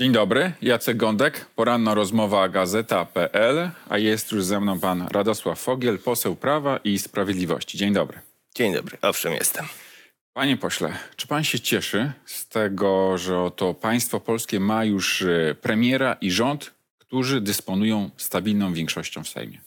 Dzień dobry, Jacek Gądek, poranna rozmowa Gazeta.pl, a jest już ze mną pan Radosław Fogiel, poseł Prawa i Sprawiedliwości. Dzień dobry. Dzień dobry, owszem jestem. Panie pośle, czy pan się cieszy z tego, że oto państwo polskie ma już e, premiera i rząd, którzy dysponują stabilną większością w Sejmie?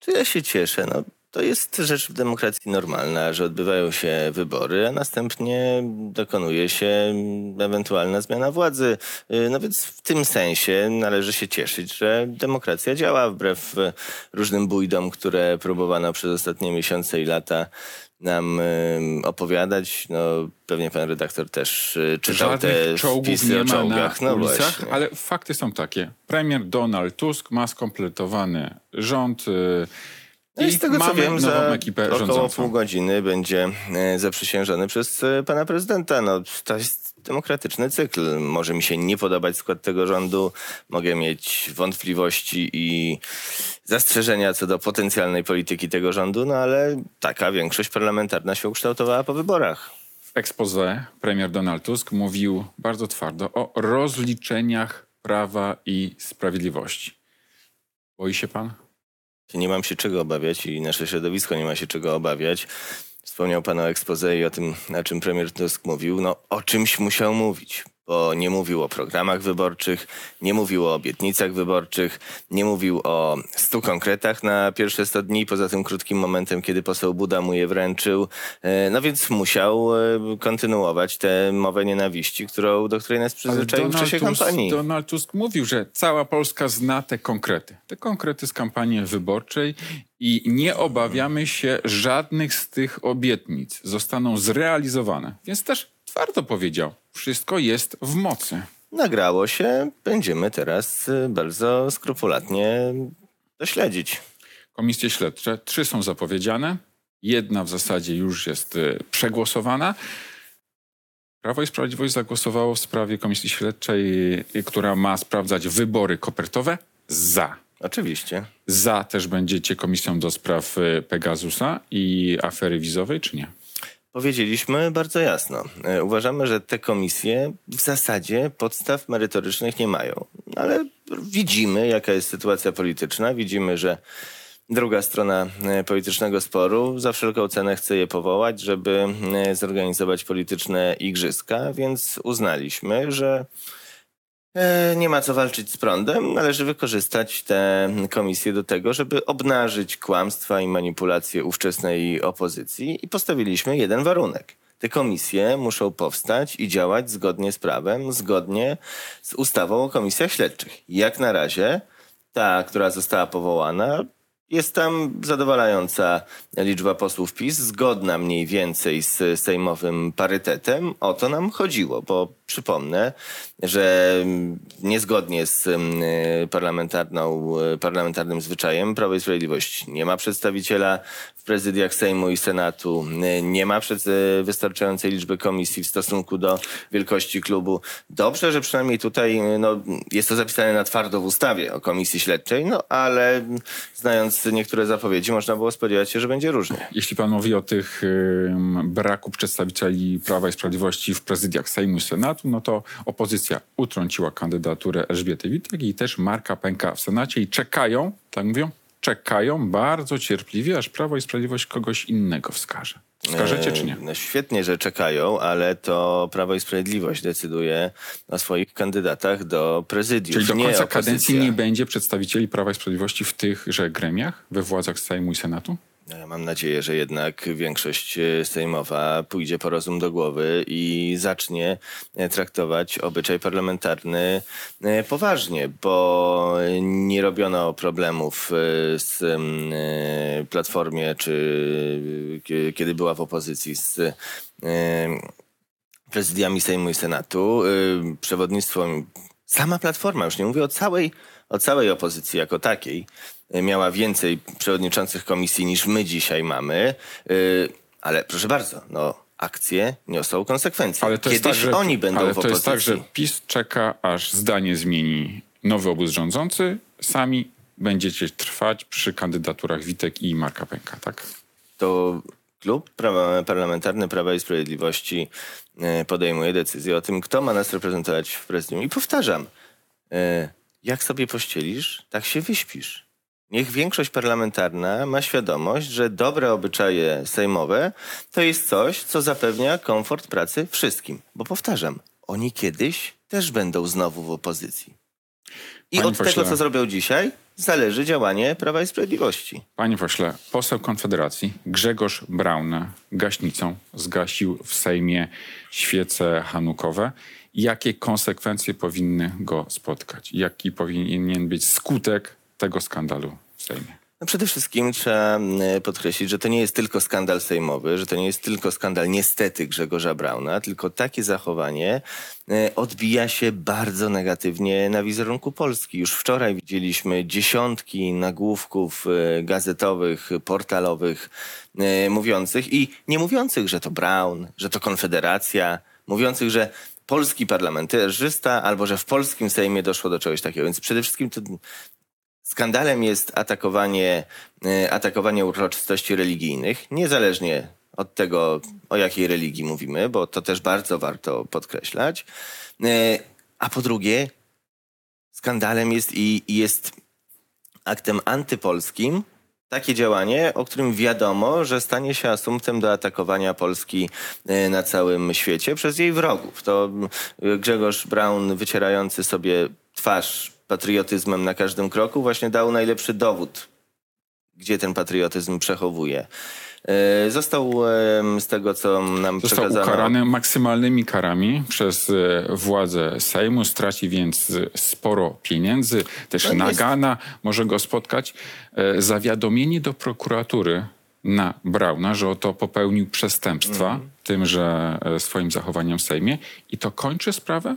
Czy ja się cieszę? No, to jest rzecz w demokracji normalna, że odbywają się wybory, a następnie dokonuje się ewentualna zmiana władzy. Y, No więc w tym sensie należy się cieszyć, że demokracja działa wbrew różnym bójdom, które próbowano przez ostatnie miesiące i lata nam y, opowiadać. No, pewnie pan redaktor też y, czytał te czołgów nie o czołgach. na No ulicach, właśnie. ale fakty są takie. Premier Donald Tusk ma skompletowany rząd e, No i i z tego co wiem, za ekipę około rządzącą. pół godziny będzie e, zaprzysiężony przez e, pana prezydenta. No, to jest demokratyczny cykl. Może mi się nie podobać skład tego rządu, mogę mieć wątpliwości i zastrzeżenia co do potencjalnej polityki tego rządu, no ale taka większość parlamentarna się ukształtowała po wyborach. W expose premier Donald Tusk mówił bardzo twardo o rozliczeniach prawa i sprawiedliwości. Boi się pan? Nie mam się czego obawiać i nasze środowisko nie ma się czego obawiać. Wspomniał pan o expose i o tym, na czym premier Tusk mówił. No, o czymś musiał mówić, bo nie mówił o programach wyborczych, nie mówił o obietnicach wyborczych, nie mówił o stu konkretach na pierwsze 100 dni, poza tym krótkim momentem, kiedy poseł Buda mu je wręczył. E, No więc musiał e, kontynuować tę mowę nienawiści, którą, do której nas przyzwyczaił w czasie Tusk, kampanii. Donald Tusk mówił, że cała Polska zna te konkrety. Te konkrety z kampanii wyborczej i nie obawiamy się żadnych z tych obietnic. Zostaną zrealizowane. Więc też twardo powiedział, wszystko jest w mocy. Nagrało się, będziemy teraz y, bardzo skrupulatnie to śledzić. Komisje śledcze, trzy są zapowiedziane, jedna w zasadzie już jest y, przegłosowana. Prawo i Sprawiedliwość zagłosowało w sprawie komisji śledczej, y, która ma sprawdzać wybory kopertowe za. Oczywiście. Za też będziecie komisją do spraw Pegasusa i afery wizowej, czy nie? Powiedzieliśmy bardzo jasno. E, Uważamy, że te komisje w zasadzie podstaw merytorycznych nie mają. Ale widzimy, jaka jest sytuacja polityczna. Widzimy, że druga strona e, politycznego sporu za wszelką cenę chce je powołać, żeby e, zorganizować polityczne igrzyska, więc uznaliśmy, że Nie ma co walczyć z prądem. Należy wykorzystać te komisje do tego, żeby obnażyć kłamstwa i manipulacje ówczesnej opozycji i postawiliśmy jeden warunek. Te komisje muszą powstać i działać zgodnie z prawem, zgodnie z ustawą o komisjach śledczych. Jak na razie ta, która została powołana, jest tam zadowalająca liczba posłów PiS, zgodna mniej więcej z sejmowym parytetem. O to nam chodziło, bo przypomnę, że niezgodnie z mm, parlamentarną, parlamentarnym zwyczajem Prawo i Sprawiedliwość nie ma przedstawiciela w prezydiach Sejmu i Senatu, nie ma y, wystarczającej liczby komisji w stosunku do wielkości klubu. Dobrze, że przynajmniej tutaj no, jest to zapisane na twardo w ustawie o komisji śledczej, no ale mm, znając niektóre zapowiedzi, można było spodziewać się, że będzie różnie. Jeśli pan mówi o tych ym, braku przedstawicieli Prawa i Sprawiedliwości w prezydiach Sejmu i Senatu, no to opozycja utrąciła kandydaturę Elżbiety Witek i też Marka Pęka w Senacie i czekają, tak mówią, czekają bardzo cierpliwie, aż Prawo i Sprawiedliwość kogoś innego wskaże. Wskażecie czy nie? E, świetnie, że czekają, ale to Prawo i Sprawiedliwość decyduje o swoich kandydatach do prezydiów. Czyli do nie końca opozycja. kadencji nie będzie przedstawicieli Prawa i Sprawiedliwości w tychże gremiach, we władzach Sejmu i Senatu? Ja mam nadzieję, że jednak większość e, sejmowa pójdzie po rozum do głowy i zacznie e, traktować obyczaj parlamentarny e, poważnie, bo nie robiono problemów e, z e, Platformie, czy kie- kiedy była w opozycji z e, prezydiami Sejmu i Senatu. e, Przewodnictwo, sama Platforma, już nie mówię o całej, o całej opozycji jako takiej, e, miała więcej przewodniczących komisji niż my dzisiaj mamy. y, Ale proszę bardzo, no, akcje niosą konsekwencje. Ale to jest Kiedyś tak, że, oni będą ale w to opozycji. jest tak, że PiS czeka, aż zdanie zmieni nowy obóz rządzący. Sami będziecie trwać przy kandydaturach Witek i Marka Pęka, tak? to klub prawa, parlamentarny Prawa i Sprawiedliwości e, podejmuje decyzję o tym, kto ma nas reprezentować w prezydium. I powtarzam, jak sobie pościelisz, tak się wyśpisz. Niech większość parlamentarna ma świadomość, że dobre obyczaje sejmowe to jest coś, co zapewnia komfort pracy wszystkim. Bo powtarzam, oni kiedyś też będą znowu w opozycji. I Panie od pośle. tego, co zrobią dzisiaj, zależy działanie Prawa i Sprawiedliwości. Panie pośle, poseł Konfederacji Grzegorz Braun gaśnicą zgasił w Sejmie świece hanukowe. Jakie konsekwencje powinny go spotkać? Jaki powinien być skutek tego skandalu w Sejmie? No przede wszystkim trzeba mm, podkreślić, że to nie jest tylko skandal sejmowy, że to nie jest tylko skandal niestety Grzegorza Brauna, tylko takie zachowanie e, odbija się bardzo negatywnie na wizerunku Polski. Już wczoraj widzieliśmy dziesiątki nagłówków e, gazetowych, portalowych e, mówiących i nie mówiących, że to Braun, że to Konfederacja, mówiących, że polski parlamentarzysta albo że w polskim Sejmie doszło do czegoś takiego. Więc przede wszystkim to Skandalem jest atakowanie, e, atakowanie uroczystości religijnych, niezależnie od tego, o jakiej religii mówimy, bo to też bardzo warto podkreślać. E, A po drugie, skandalem jest i jest aktem antypolskim takie działanie, o którym wiadomo, że stanie się asumptem do atakowania Polski e, na całym świecie przez jej wrogów. To Grzegorz Braun wycierający sobie twarz patriotyzmem na każdym kroku właśnie dał najlepszy dowód, gdzie ten patriotyzm przechowuje. E, Został z tego, co nam Został przekazano... ukarany maksymalnymi karami przez e, władze Sejmu, straci więc e, sporo pieniędzy, też No jest- nagana może go spotkać. Zawiadomienie do prokuratury na Brauna, że oto popełnił przestępstwa Mhm. tymże e, swoim zachowaniem w Sejmie i to kończy sprawę?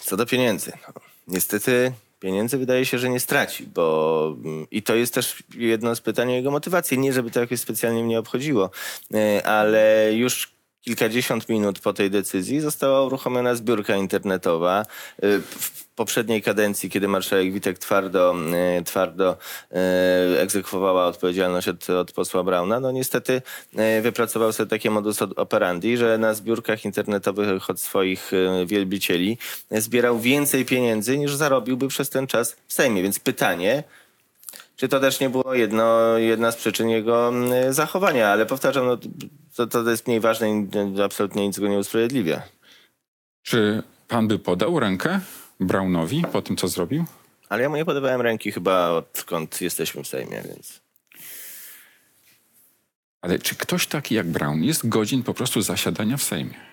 Co do pieniędzy. No, niestety pieniędzy wydaje się, że nie straci, bo mm, i to jest też jedno z pytań o jego motywację. Nie, żeby to jakoś specjalnie mnie obchodziło, e, ale już kilkadziesiąt minut po tej decyzji została uruchomiona zbiórka internetowa. E, W poprzedniej kadencji, kiedy marszałek Witek twardo, e, twardo e, egzekwowała odpowiedzialność od, od posła Brauna, no niestety wypracował sobie takie modus operandi, że na zbiórkach internetowych od swoich wielbicieli zbierał więcej pieniędzy niż zarobiłby przez ten czas w Sejmie. Więc pytanie, czy to też nie było jedno, jedna z przyczyn jego mm, zachowania, ale powtarzam, no, to, to jest mniej ważne i absolutnie nic go nie usprawiedliwia. Czy pan by podał rękę Braunowi po tym, co zrobił? Ale ja mu nie podawałem ręki chyba odkąd jesteśmy w Sejmie, więc... Ale czy ktoś taki jak Braun jest godzin po prostu zasiadania w Sejmie?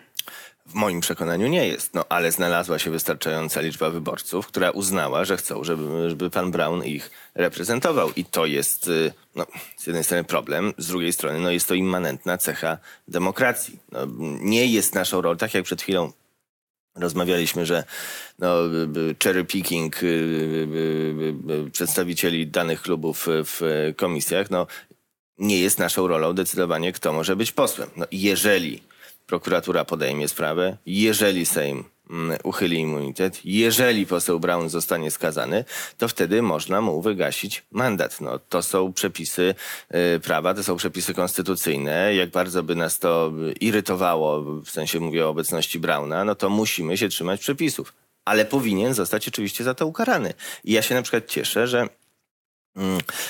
W moim przekonaniu nie jest, no ale znalazła się wystarczająca liczba wyborców, która uznała, że chcą, żeby, żeby pan Brown ich reprezentował. I to jest y, no, z jednej strony problem, z drugiej strony no, jest to immanentna cecha demokracji. No, nie jest naszą rolą, tak jak przed chwilą Rozmawialiśmy, że no, y, y, cherry picking przedstawicieli danych klubów w komisjach, no, nie jest naszą rolą decydowanie, kto może być posłem. No, jeżeli prokuratura podejmie sprawę, jeżeli Sejm mm, uchyli immunitet, jeżeli poseł Brown zostanie skazany, to wtedy można mu wygasić mandat. No, to są przepisy y, prawa, to są przepisy konstytucyjne. Jak bardzo by nas to y, irytowało, w sensie mówię o obecności Brauna, no to musimy się trzymać przepisów. Ale powinien zostać oczywiście za to ukarany. I ja się na przykład cieszę, że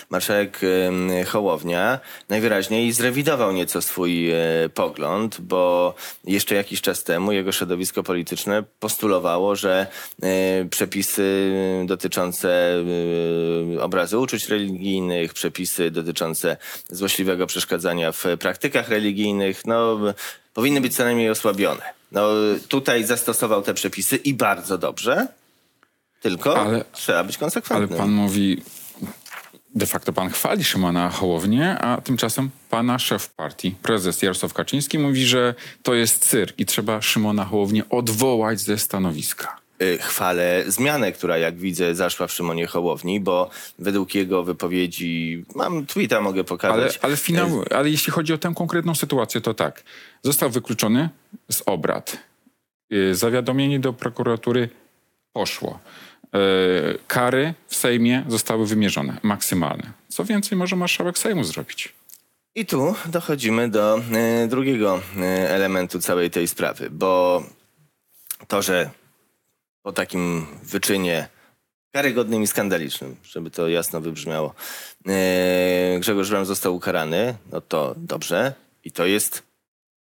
Marszałek em, Hołownia najwyraźniej zrewidował nieco swój e, pogląd, bo jeszcze jakiś czas temu jego środowisko polityczne postulowało, że e, przepisy dotyczące e, obrazu uczuć religijnych, przepisy dotyczące złośliwego przeszkadzania w praktykach religijnych, no, powinny być co najmniej osłabione. No, tutaj zastosował te przepisy i bardzo dobrze, tylko Ale- trzeba być Ale konsekwentnym. pan mówi, de facto pan chwali Szymona Hołownię, a tymczasem pana szef partii, prezes Jarosław Kaczyński mówi, że to jest cyrk i trzeba Szymona Hołownię odwołać ze stanowiska. y, chwalę zmianę, która jak widzę zaszła w Szymonie Hołowni, bo według jego wypowiedzi, mam tweeta, mogę Ale, pokazać. ale, finał, ale jeśli chodzi o tę konkretną sytuację, to tak. Został wykluczony z obrad. Y, Zawiadomienie do prokuratury poszło. Y, Kary w Sejmie zostały wymierzone, maksymalne. Co więcej może marszałek Sejmu zrobić? I tu dochodzimy do e, drugiego e, elementu całej tej sprawy, bo to, że po takim wyczynie karygodnym i skandalicznym, żeby to jasno wybrzmiało, e, Grzegorz Braun został ukarany, no to dobrze i to jest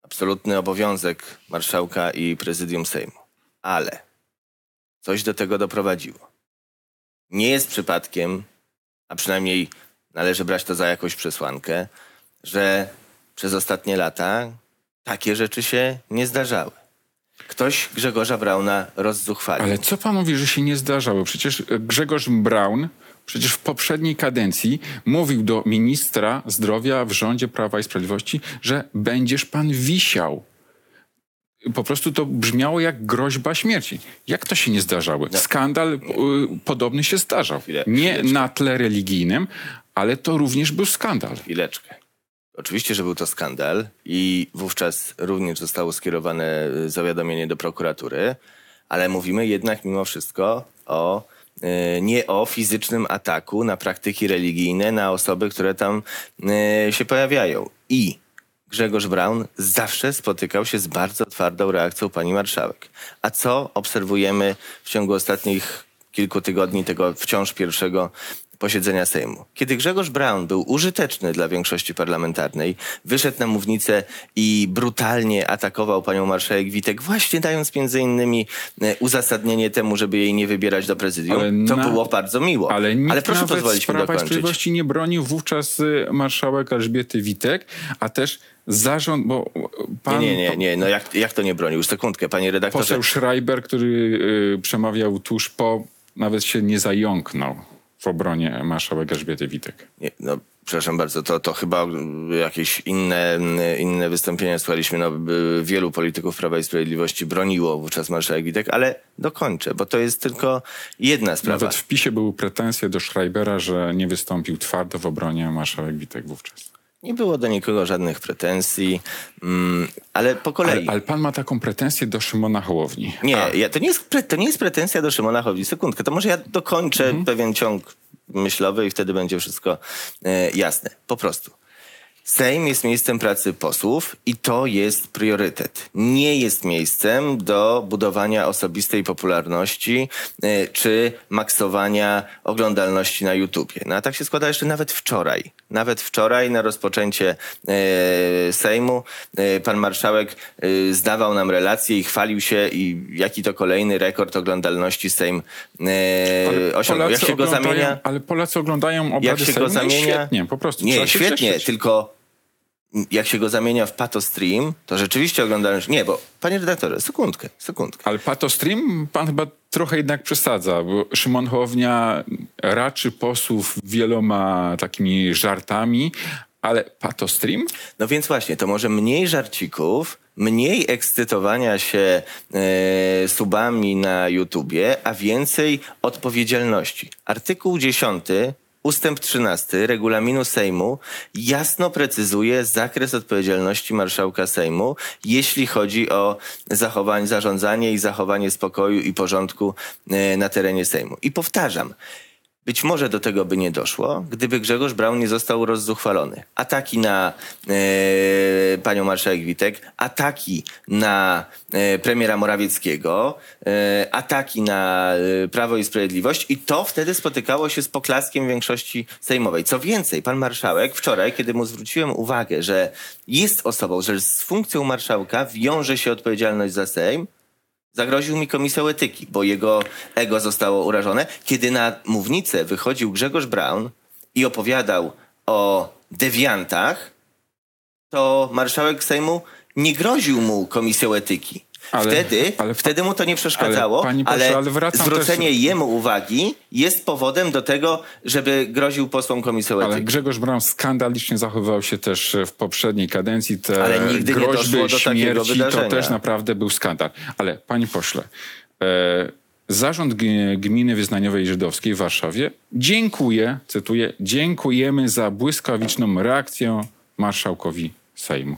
absolutny obowiązek marszałka i prezydium Sejmu. Ale coś do tego doprowadziło. Nie jest przypadkiem, a przynajmniej należy brać to za jakąś przesłankę, że przez ostatnie lata takie rzeczy się nie zdarzały. Ktoś Grzegorza Brauna rozzuchwalił. Ale co pan mówi, że się nie zdarzało? Przecież Grzegorz Braun przecież w poprzedniej kadencji mówił do ministra zdrowia w rządzie Prawa i Sprawiedliwości, że będziesz pan wisiał. Po prostu to brzmiało jak groźba śmierci. Jak to się nie zdarzało? Skandal y, podobny się zdarzał. Nie na tle religijnym, ale to również był skandal. Chwileczkę. Oczywiście, że był to skandal i wówczas również zostało skierowane y, zawiadomienie do prokuratury, ale mówimy jednak mimo wszystko o y, nie o fizycznym ataku na praktyki religijne, na osoby, które tam się pojawiają. I Grzegorz Braun zawsze spotykał się z bardzo twardą reakcją pani marszałek. A co obserwujemy w ciągu ostatnich kilku tygodni tego wciąż pierwszego posiedzenia Sejmu. Kiedy Grzegorz Braun był użyteczny dla większości parlamentarnej, wyszedł na mównicę i brutalnie atakował panią marszałek Witek, właśnie dając między innymi e, uzasadnienie temu, żeby jej nie wybierać do prezydium, Ale to na- było bardzo miło. Ale nikt proszę nawet pozwolić mi dokończyć. Sprawiedliwości nie bronił wówczas y, marszałek Elżbiety Witek, a też zarząd, bo pan Nie, nie, nie. No jak, jak to nie bronił? Sekundkę, panie redaktorze. poseł Schreiber, który y, przemawiał tuż po, nawet się nie zająknął w obronie marszałek Elżbiety Witek. Nie, no, przepraszam bardzo, to, to chyba jakieś inne, inne wystąpienia słuchaliśmy. No, wielu polityków Prawa i Sprawiedliwości broniło wówczas marszałek Witek, ale dokończę, bo to jest tylko jedna sprawa. Nawet w PiSie były pretensje do Schreibera, że nie wystąpił twardo w obronie marszałek Witek wówczas. Nie było do nikogo żadnych pretensji, mm, ale po kolei. Ale, ale pan ma taką pretensję do Szymona Hołowni. Nie, ja, to, nie jest, to nie jest pretensja do Szymona Hołowni. Sekundkę, to może ja dokończę pewien ciąg myślowy i wtedy będzie wszystko e, jasne. Po prostu. Sejm jest miejscem pracy posłów i to jest priorytet. Nie jest miejscem do budowania osobistej popularności e, czy maksowania oglądalności na YouTubie. No a tak się składa jeszcze nawet wczoraj. Nawet wczoraj na rozpoczęcie e, Sejmu e, pan marszałek zdawał nam relacje i chwalił się i jaki to kolejny rekord oglądalności Sejm osiągnął. Jak się go zamienia? Ale Polacy oglądają obrady Jak się Sejmu go zamienia? świetnie, po prostu. Nie, świetnie, tylko jak się go zamienia w pato stream, to rzeczywiście oglądalność... Nie, bo panie redaktorze, sekundkę, sekundkę. Ale patostream pan chyba trochę jednak przesadza, bo Szymon Hołownia raczy posłów wieloma takimi żartami, ale patostream? No więc właśnie, to może mniej żarcików, mniej ekscytowania się e, subami na YouTubie, a więcej odpowiedzialności. Artykuł 10 Ustęp 13 regulaminu Sejmu jasno precyzuje zakres odpowiedzialności marszałka Sejmu, jeśli chodzi o zachowanie, zarządzanie i zachowanie spokoju i porządku e, na terenie Sejmu. I powtarzam, być może do tego by nie doszło, gdyby Grzegorz Braun nie został rozzuchwalony. Ataki na e, panią marszałek Witek, ataki na e, premiera Morawieckiego, e, ataki na e, Prawo i Sprawiedliwość i to wtedy spotykało się z poklaskiem większości sejmowej. Co więcej, pan marszałek wczoraj, kiedy mu zwróciłem uwagę, że jest osobą, że z funkcją marszałka wiąże się odpowiedzialność za Sejm, Zagroził mi komisją etyki, bo jego ego zostało urażone, kiedy na mównicę wychodził Grzegorz Braun i opowiadał o dewiantach, to marszałek Sejmu nie groził mu komisją etyki. Ale- wtedy, ale- wtedy mu to nie przeszkadzało, ale, pośle, ale, zwrócenie też- jemu uwagi jest powodem do tego, żeby groził posłom komisją Ale. Grzegorz Braun skandalicznie zachowywał się też w poprzedniej kadencji. Te Ale nigdy nie groźby doszło do śmierci to wydarzenia. też naprawdę był skandal. Ale panie pośle, e, Zarząd Gminy Wyznaniowej Żydowskiej w Warszawie dziękuję, cytuję, dziękujemy za błyskawiczną reakcję marszałkowi Sejmu.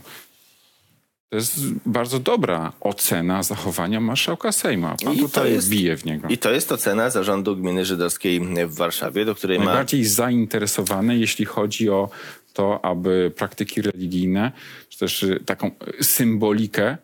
To jest bardzo dobra ocena zachowania marszałka Sejma. Pan I to tutaj jest- bije w niego. I to jest ocena zarządu gminy żydowskiej w Warszawie, do której ma Najbardziej zainteresowany, jeśli chodzi o to, aby praktyki religijne, czy też y, taką y, symbolikę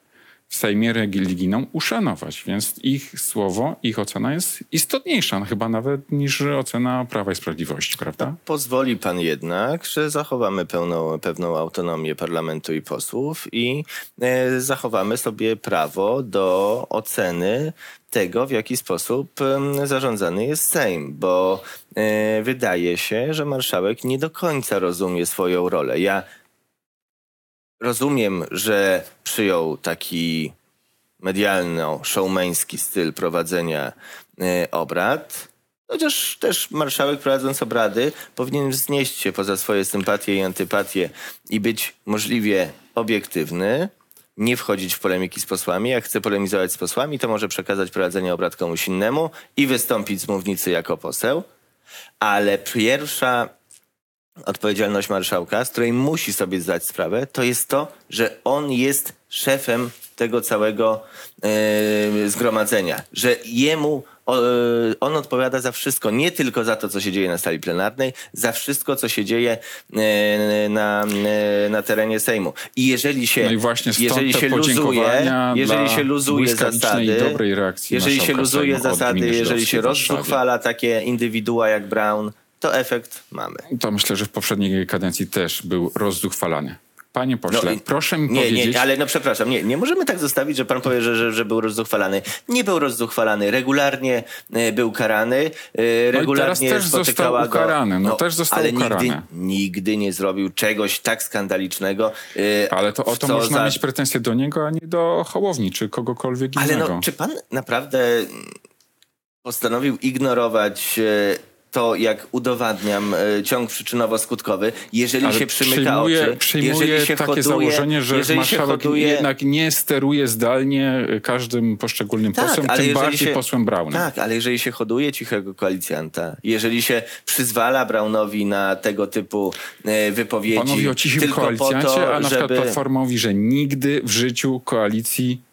w Sejmie religijną uszanować. Więc ich słowo, ich ocena jest istotniejsza no chyba nawet niż ocena Prawa i Sprawiedliwości, prawda? Pozwoli pan jednak, że zachowamy pełną, pewną autonomię parlamentu i posłów i e, zachowamy sobie prawo do oceny tego, w jaki sposób zarządzany jest Sejm, bo e, wydaje się, że marszałek nie do końca rozumie swoją rolę. Ja rozumiem, że przyjął taki medialno-showmeński styl prowadzenia e, obrad, chociaż też marszałek prowadząc obrady powinien wznieść się poza swoje sympatie i antypatie i być możliwie obiektywny, nie wchodzić w polemiki z posłami. Jak chce polemizować z posłami, to może przekazać prowadzenie obrad komuś innemu i wystąpić z mównicy jako poseł. Ale pierwsza odpowiedzialność marszałka, z której musi sobie zdać sprawę, to jest to, że on jest szefem tego całego e, zgromadzenia, że jemu e, on odpowiada za wszystko, nie tylko za to, co się dzieje na sali plenarnej, za wszystko, co się dzieje e, na, na terenie Sejmu. I jeżeli się, No i właśnie jeżeli się luzuje, jeżeli się luzuje zasady, jeżeli się luzuje zasady, jeżeli się rozzuchwala takie indywidua jak Brown, to efekt mamy. To myślę, że w poprzedniej kadencji też był rozzuchwalany. Panie pośle, No i- proszę mi Nie, powiedzieć... nie, ale no przepraszam, nie, nie możemy tak zostawić, że pan powie, że, że, że był rozzuchwalany. Nie był rozzuchwalany, regularnie e, był karany, regularnie No też spotykała został ukarany, go... no też został ale ukarany. Nigdy, nigdy nie zrobił czegoś tak skandalicznego. e, Ale to o to można za- mieć pretensje do niego, a nie do Hołowni czy kogokolwiek Ale innego. no, czy pan naprawdę postanowił ignorować e, to, jak udowadniam e, ciąg przyczynowo-skutkowy, jeżeli Ale się przymyka oczy, jeżeli się takie hoduje, założenie, że się marszałek hoduje, jednak nie steruje zdalnie każdym poszczególnym posłem, tym bardziej posłem Braunem. Tak, ale jeżeli się hoduje cichego koalicjanta, jeżeli się przyzwala Braunowi na tego typu e, wypowiedzi, Pan mówi o cichym tylko po to, a na przykład żeby... Platforma mówi, że nigdy w życiu koalicji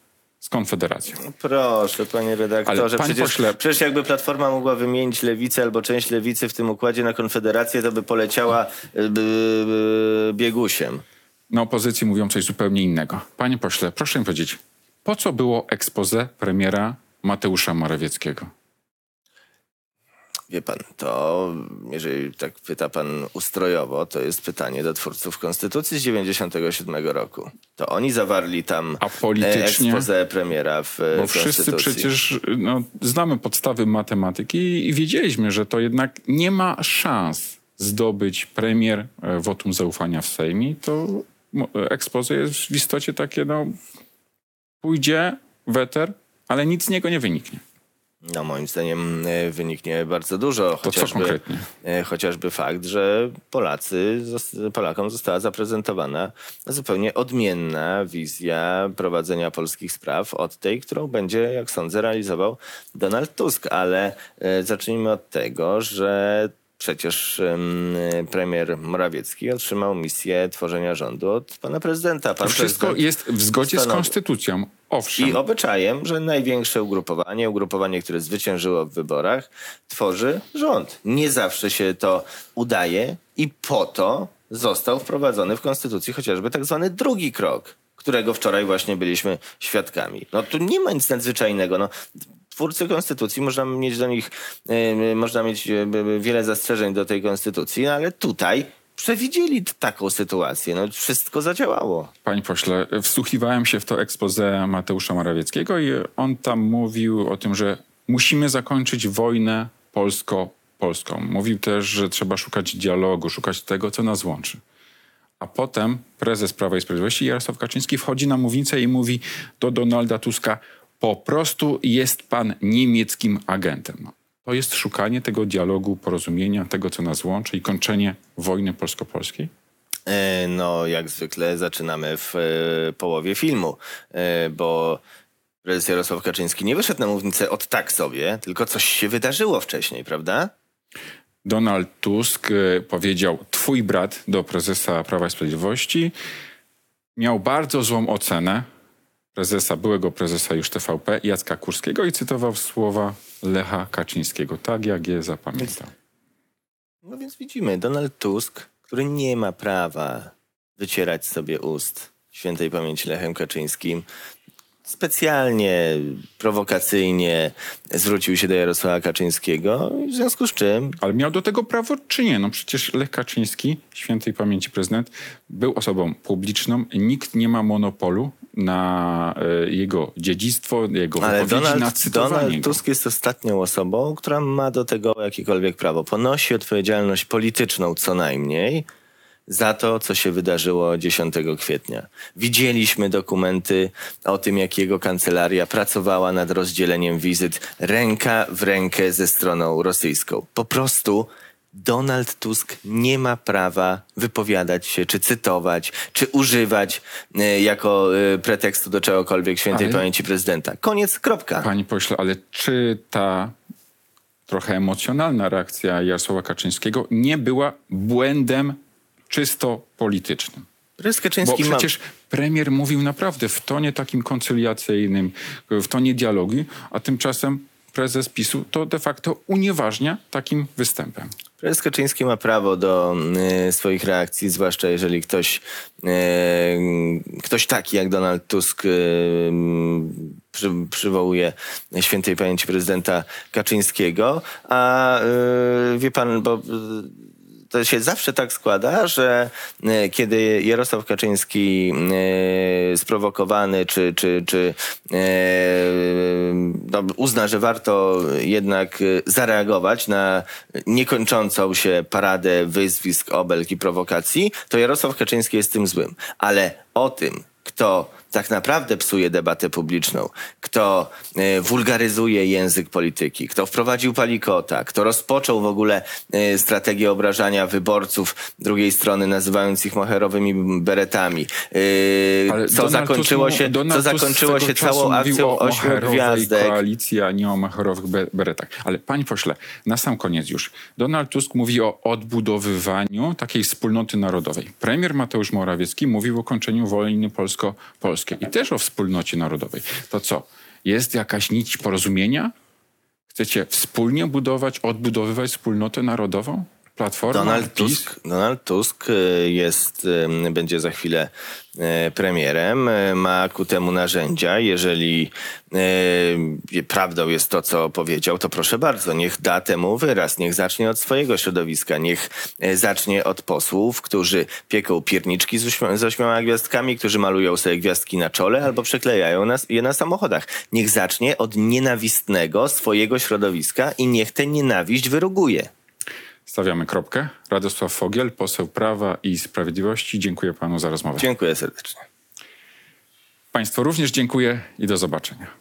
z Konfederacją. Proszę, panie redaktorze, Ale, przecież, pośle- przecież jakby Platforma mogła wymienić lewicę albo część lewicy w tym układzie na Konfederację, to by poleciała e, b, b, biegusiem. Na opozycji mówią coś zupełnie innego. Panie pośle, proszę mi powiedzieć, po co było expose premiera Mateusza Morawieckiego? Wie pan, to jeżeli tak pyta pan ustrojowo, to jest pytanie do twórców Konstytucji z 97 roku. To oni zawarli tam A politycznie? expose premiera w Bo w wszyscy przecież no, znamy podstawy matematyki i wiedzieliśmy, że to jednak nie ma szans zdobyć premier e, wotum zaufania w Sejmie. To expose jest w istocie takie, no pójdzie weter, ale nic z niego nie wyniknie. No moim zdaniem e, wyniknie bardzo dużo. Konkretnie? e, chociażby fakt, że Polacy, Polakom została zaprezentowana zupełnie odmienna wizja prowadzenia polskich spraw od tej, którą będzie, jak sądzę, realizował Donald Tusk. Ale e, zacznijmy od tego, że Przecież em, premier Morawiecki otrzymał misję tworzenia rządu od pana prezydenta. Pan To wszystko prezydent jest w zgodzie z stanowi- konstytucją. Owszem. i obyczajem, że największe ugrupowanie, ugrupowanie, które zwyciężyło w wyborach, tworzy rząd. Nie zawsze się to udaje i po to został wprowadzony w konstytucji chociażby tak zwany drugi krok, którego wczoraj właśnie byliśmy świadkami. No tu nie ma nic nadzwyczajnego. No, twórcy konstytucji, można mieć do nich, e, można mieć e, wiele zastrzeżeń do tej konstytucji, no, ale tutaj przewidzieli taką sytuację. No, wszystko zadziałało. Panie pośle, wsłuchiwałem się w to expose Mateusza Morawieckiego i on tam mówił o tym, że musimy zakończyć wojnę polsko-polską. Mówił też, że trzeba szukać dialogu, szukać tego, co nas łączy. A potem prezes Prawa i Sprawiedliwości Jarosław Kaczyński wchodzi na mównicę i mówi do Donalda Tuska, po prostu jest pan niemieckim agentem. To jest szukanie tego dialogu, porozumienia, tego, co nas łączy i kończenie wojny polsko-polskiej? E, No, jak zwykle zaczynamy w e, połowie filmu, e, bo prezes Jarosław Kaczyński nie wyszedł na mównicę od tak sobie, tylko coś się wydarzyło wcześniej, prawda? Donald Tusk powiedział twój brat do prezesa Prawa i Sprawiedliwości. miał bardzo złą ocenę prezesa, byłego prezesa już TVP, Jacka Kurskiego i cytował słowa Lecha Kaczyńskiego, tak jak je zapamiętał. No więc widzimy, Donald Tusk, który nie ma prawa wycierać sobie ust świętej pamięci Lechem Kaczyńskim, specjalnie, prowokacyjnie zwrócił się do Jarosława Kaczyńskiego, w związku z czym Ale miał do tego prawo czy nie? No przecież Lech Kaczyński, świętej pamięci prezydent, był osobą publiczną. Nikt nie ma monopolu na e, jego dziedzictwo, jego Ale wypowiedzi, na Donald, cytowanie Donald. Tusk jest ostatnią osobą, która ma do tego jakiekolwiek prawo. Ponosi odpowiedzialność polityczną co najmniej za to, co się wydarzyło 10 kwietnia. Widzieliśmy dokumenty o tym, jak jego kancelaria pracowała nad rozdzieleniem wizyt ręka w rękę ze stroną rosyjską. Po prostu Donald Tusk nie ma prawa wypowiadać się, czy cytować, czy używać e, jako e, pretekstu do czegokolwiek świętej Ale- pamięci prezydenta. Koniec, kropka. Panie pośle, ale czy ta trochę emocjonalna reakcja Jarosława Kaczyńskiego nie była błędem czysto politycznym? Prezes Bo Kaczyński ma... przecież premier mówił naprawdę w tonie takim koncyliacyjnym, w tonie dialogu, a tymczasem prezes PiSu to de facto unieważnia takim występem. Prezes Kaczyński ma prawo do y, swoich reakcji, zwłaszcza jeżeli ktoś, y, ktoś taki jak Donald Tusk y, przy, przywołuje świętej pamięci prezydenta Kaczyńskiego. A y, wie pan, bo y, to się zawsze tak składa, że e, kiedy Jarosław Kaczyński e, sprowokowany, czy, czy, czy e, no, uzna, że warto jednak zareagować na niekończącą się paradę wyzwisk, obelg i prowokacji, to Jarosław Kaczyński jest tym złym. Ale o tym, kto tak naprawdę psuje debatę publiczną, kto e, wulgaryzuje język polityki, kto wprowadził palikota, kto rozpoczął w ogóle e, strategię obrażania wyborców drugiej strony, nazywając ich moherowymi beretami, e, co zakończyło się, co zakończyło się całą akcją ośmiu gwiazdek. koalicji, a nie o moherowych be- beretach. Ale panie pośle, na sam koniec już. Donald Tusk mówi o odbudowywaniu takiej wspólnoty narodowej. Premier Mateusz Morawiecki mówił o kończeniu wojny polsko-polskiej i też o wspólnocie narodowej. To co? Jest jakaś nić porozumienia? Chcecie wspólnie budować, odbudowywać wspólnotę narodową? Platforma, Donald? Tusk, Donald Tusk y, jest, y, będzie za chwilę y, premierem, ma ku temu narzędzia. Jeżeli prawdą jest to, co powiedział, to proszę bardzo, niech da temu wyraz, niech zacznie od swojego środowiska, niech zacznie od posłów, którzy pieką pierniczki z, ośmi- z ośmioma gwiazdkami, którzy malują sobie gwiazdki na czole albo przyklejają nas, je na samochodach. Niech zacznie od nienawistnego swojego środowiska i niech tę nienawiść wyruguje. Stawiamy kropkę. Radosław Fogiel, poseł Prawa i Sprawiedliwości. Dziękuję panu za rozmowę. Dziękuję serdecznie. Państwu również dziękuję i do zobaczenia.